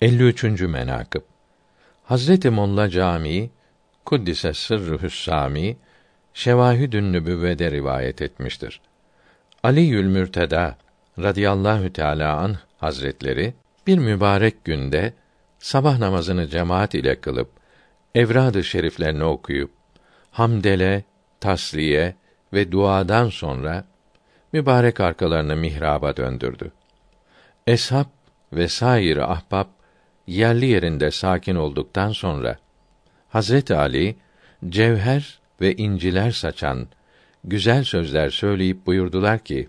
53. menakıb Hazreti Molla Camii Kuddise sırrı Sami Şevahidün Nübüvve'de rivayet etmiştir. Ali Yülmürteda radıyallahu teala an hazretleri bir mübarek günde sabah namazını cemaat ile kılıp evrad-ı şeriflerini okuyup hamdele, tasliye ve duadan sonra mübarek arkalarını mihraba döndürdü. Eshab ve sair ahbap yerli yerinde sakin olduktan sonra Hazret Ali cevher ve inciler saçan güzel sözler söyleyip buyurdular ki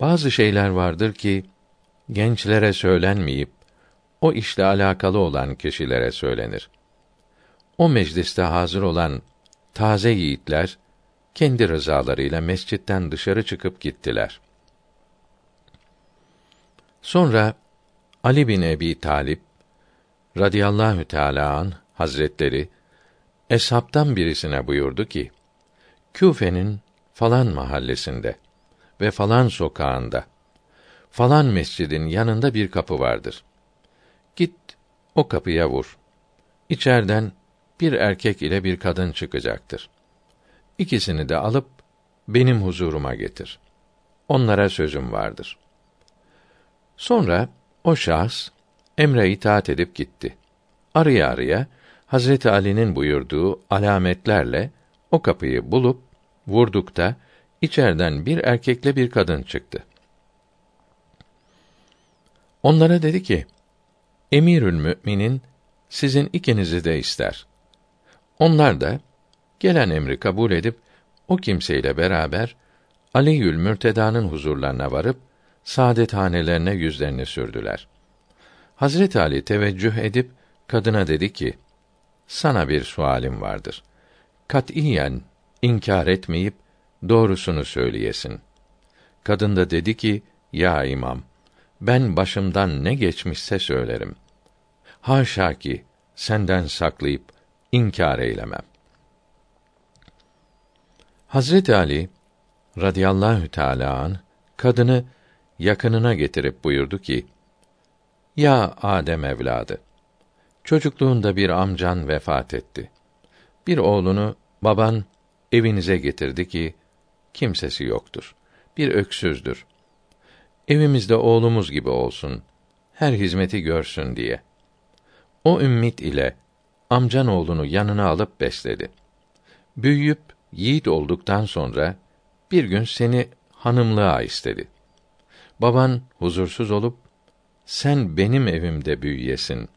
bazı şeyler vardır ki gençlere söylenmeyip o işle alakalı olan kişilere söylenir. O mecliste hazır olan taze yiğitler kendi rızalarıyla mescitten dışarı çıkıp gittiler. Sonra Ali bin Ebi Talip radıyallahu teala an hazretleri eshabtan birisine buyurdu ki: Küfe'nin falan mahallesinde ve falan sokağında falan mescidin yanında bir kapı vardır. Git o kapıya vur. İçerden bir erkek ile bir kadın çıkacaktır. İkisini de alıp benim huzuruma getir. Onlara sözüm vardır. Sonra o şahs emre itaat edip gitti. Arıya arıya Hazreti Ali'nin buyurduğu alametlerle o kapıyı bulup vurdukta içerden bir erkekle bir kadın çıktı. Onlara dedi ki: Emirül Müminin sizin ikinizi de ister. Onlar da gelen emri kabul edip o kimseyle beraber Aliül Mürteda'nın huzurlarına varıp saadet hanelerine yüzlerini sürdüler. Hazret Ali teveccüh edip kadına dedi ki: Sana bir sualim vardır. Katiyen inkar etmeyip doğrusunu söyleyesin. Kadın da dedi ki: Ya imam, ben başımdan ne geçmişse söylerim. Haşa ki senden saklayıp inkar eylemem. Hazret Ali radıyallahu teala an kadını yakınına getirip buyurdu ki: Ya Adem evladı, çocukluğunda bir amcan vefat etti. Bir oğlunu baban evinize getirdi ki kimsesi yoktur. Bir öksüzdür. Evimizde oğlumuz gibi olsun. Her hizmeti görsün diye. O ümmit ile amcan oğlunu yanına alıp besledi. Büyüyüp yiğit olduktan sonra bir gün seni hanımlığa istedi. Baban huzursuz olup sen benim evimde büyüyesin.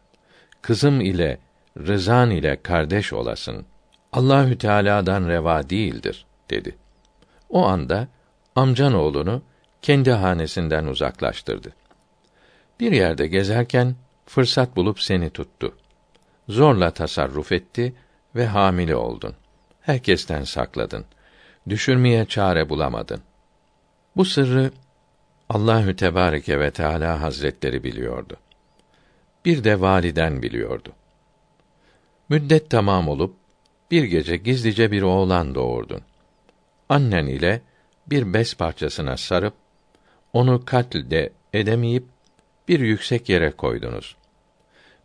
Kızım ile rızan ile kardeş olasın. Allahü Teala'dan reva değildir dedi. O anda amcan oğlunu kendi hanesinden uzaklaştırdı. Bir yerde gezerken fırsat bulup seni tuttu. Zorla tasarruf etti ve hamile oldun. Herkesten sakladın. Düşürmeye çare bulamadın. Bu sırrı Allahü Tebareke ve Teala Hazretleri biliyordu. Bir de validen biliyordu. Müddet tamam olup bir gece gizlice bir oğlan doğurdun. Annen ile bir bez parçasına sarıp onu katlde edemeyip bir yüksek yere koydunuz.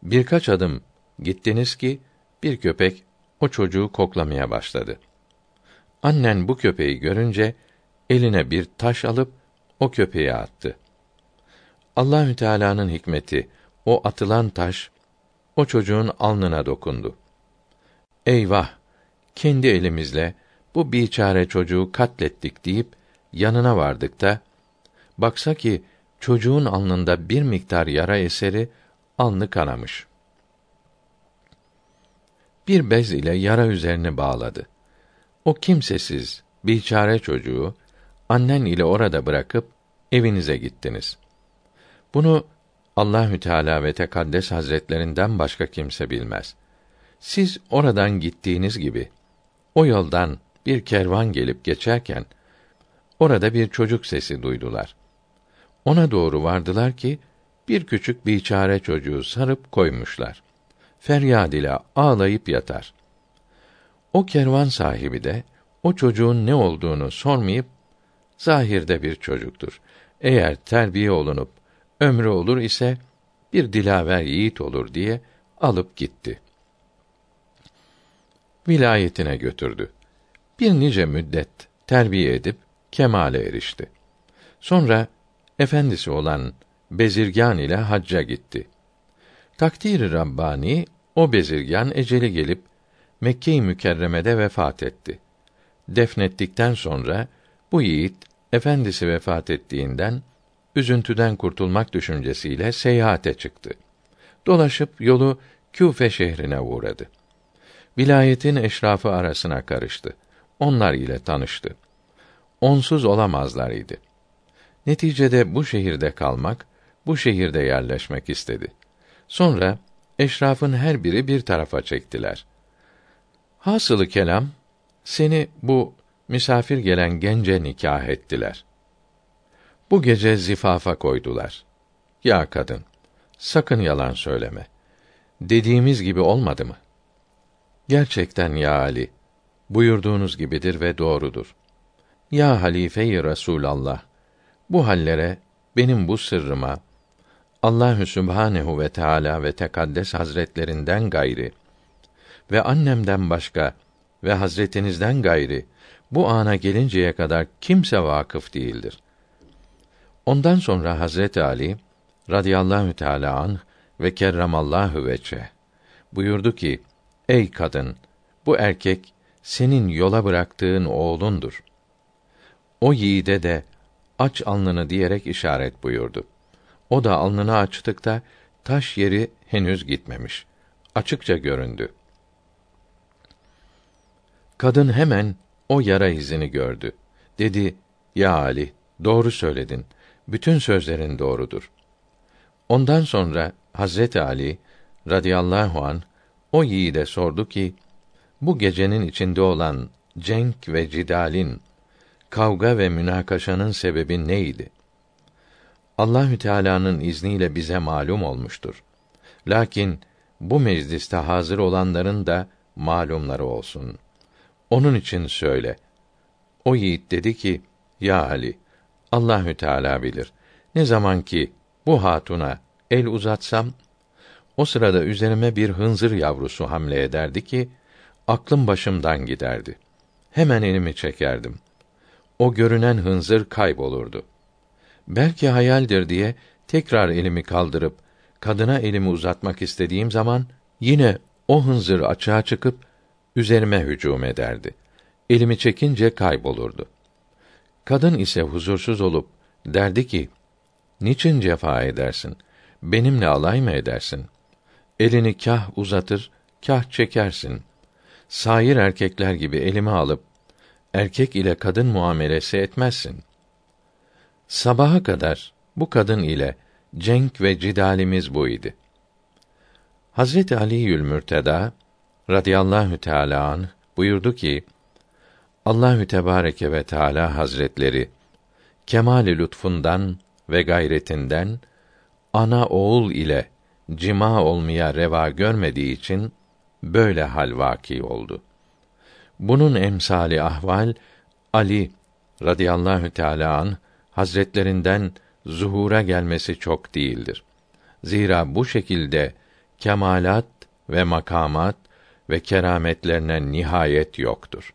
Birkaç adım gittiniz ki bir köpek o çocuğu koklamaya başladı. Annen bu köpeği görünce eline bir taş alıp o köpeğe attı. Allahü Teala'nın hikmeti o atılan taş o çocuğun alnına dokundu. Eyvah! Kendi elimizle bu biçare çocuğu katlettik deyip yanına vardık da baksa ki çocuğun alnında bir miktar yara eseri alnı kanamış. Bir bez ile yara üzerini bağladı. O kimsesiz, biçare çocuğu annen ile orada bırakıp evinize gittiniz. Bunu Allahü Teala ve Tekaddes Hazretlerinden başka kimse bilmez. Siz oradan gittiğiniz gibi o yoldan bir kervan gelip geçerken orada bir çocuk sesi duydular. Ona doğru vardılar ki bir küçük biçare çocuğu sarıp koymuşlar. Feryad ile ağlayıp yatar. O kervan sahibi de o çocuğun ne olduğunu sormayıp zahirde bir çocuktur. Eğer terbiye olunup ömrü olur ise bir dilaver yiğit olur diye alıp gitti. Vilayetine götürdü. Bir nice müddet terbiye edip kemale erişti. Sonra efendisi olan Bezirgan ile hacca gitti. Takdir-i Rabbani o bezirgan eceli gelip Mekke-i Mükerreme'de vefat etti. Defnettikten sonra bu yiğit efendisi vefat ettiğinden üzüntüden kurtulmak düşüncesiyle seyahate çıktı. Dolaşıp yolu Küfe şehrine uğradı. Vilayetin eşrafı arasına karıştı. Onlar ile tanıştı. Onsuz olamazlar idi. Neticede bu şehirde kalmak, bu şehirde yerleşmek istedi. Sonra eşrafın her biri bir tarafa çektiler. Hasılı kelam seni bu misafir gelen gence nikah ettiler. Bu gece zifafa koydular. Ya kadın, sakın yalan söyleme. Dediğimiz gibi olmadı mı? Gerçekten ya Ali, buyurduğunuz gibidir ve doğrudur. Ya halife-i Resulallah, bu hallere, benim bu sırrıma, Allahü Sübhanehu ve Teala ve Tekaddes Hazretlerinden gayri ve annemden başka ve Hazretinizden gayri bu ana gelinceye kadar kimse vakıf değildir. Ondan sonra Hazreti Ali radıyallahu teala an ve kerramallahu veçe buyurdu ki: Ey kadın, bu erkek senin yola bıraktığın oğlundur. O yiğide de aç alnını diyerek işaret buyurdu. O da alnını açtıkta taş yeri henüz gitmemiş. Açıkça göründü. Kadın hemen o yara izini gördü. Dedi: "Ya Ali, doğru söyledin. Bütün sözlerin doğrudur." Ondan sonra Hazreti Ali radıyallahu an o yiğide sordu ki: "Bu gecenin içinde olan cenk ve cidalin, kavga ve münakaşanın sebebi neydi?" Allahü Teala'nın izniyle bize malum olmuştur. Lakin bu mecliste hazır olanların da malumları olsun. Onun için söyle. O yiğit dedi ki: Ya Ali, Allahü Teala bilir. Ne zaman ki bu hatuna el uzatsam, o sırada üzerime bir hınzır yavrusu hamle ederdi ki, aklım başımdan giderdi. Hemen elimi çekerdim. O görünen hınzır kaybolurdu. Belki hayaldir diye tekrar elimi kaldırıp kadına elimi uzatmak istediğim zaman yine o hınzır açığa çıkıp üzerime hücum ederdi. Elimi çekince kaybolurdu. Kadın ise huzursuz olup derdi ki: Niçin cefa edersin? Benimle alay mı edersin? Elini kah uzatır, kah çekersin. Sair erkekler gibi elimi alıp erkek ile kadın muamelesi etmezsin. Sabaha kadar bu kadın ile cenk ve cidalimiz bu idi. Hazreti Ali'ül Mürteda radıyallahu teala an buyurdu ki Allahü Tebareke ve Teala Hazretleri kemali lütfundan ve gayretinden ana oğul ile cima olmaya reva görmediği için böyle hal vaki oldu. Bunun emsali ahval Ali radıyallahu teala an hazretlerinden zuhura gelmesi çok değildir. Zira bu şekilde kemalat ve makamat ve kerametlerine nihayet yoktur.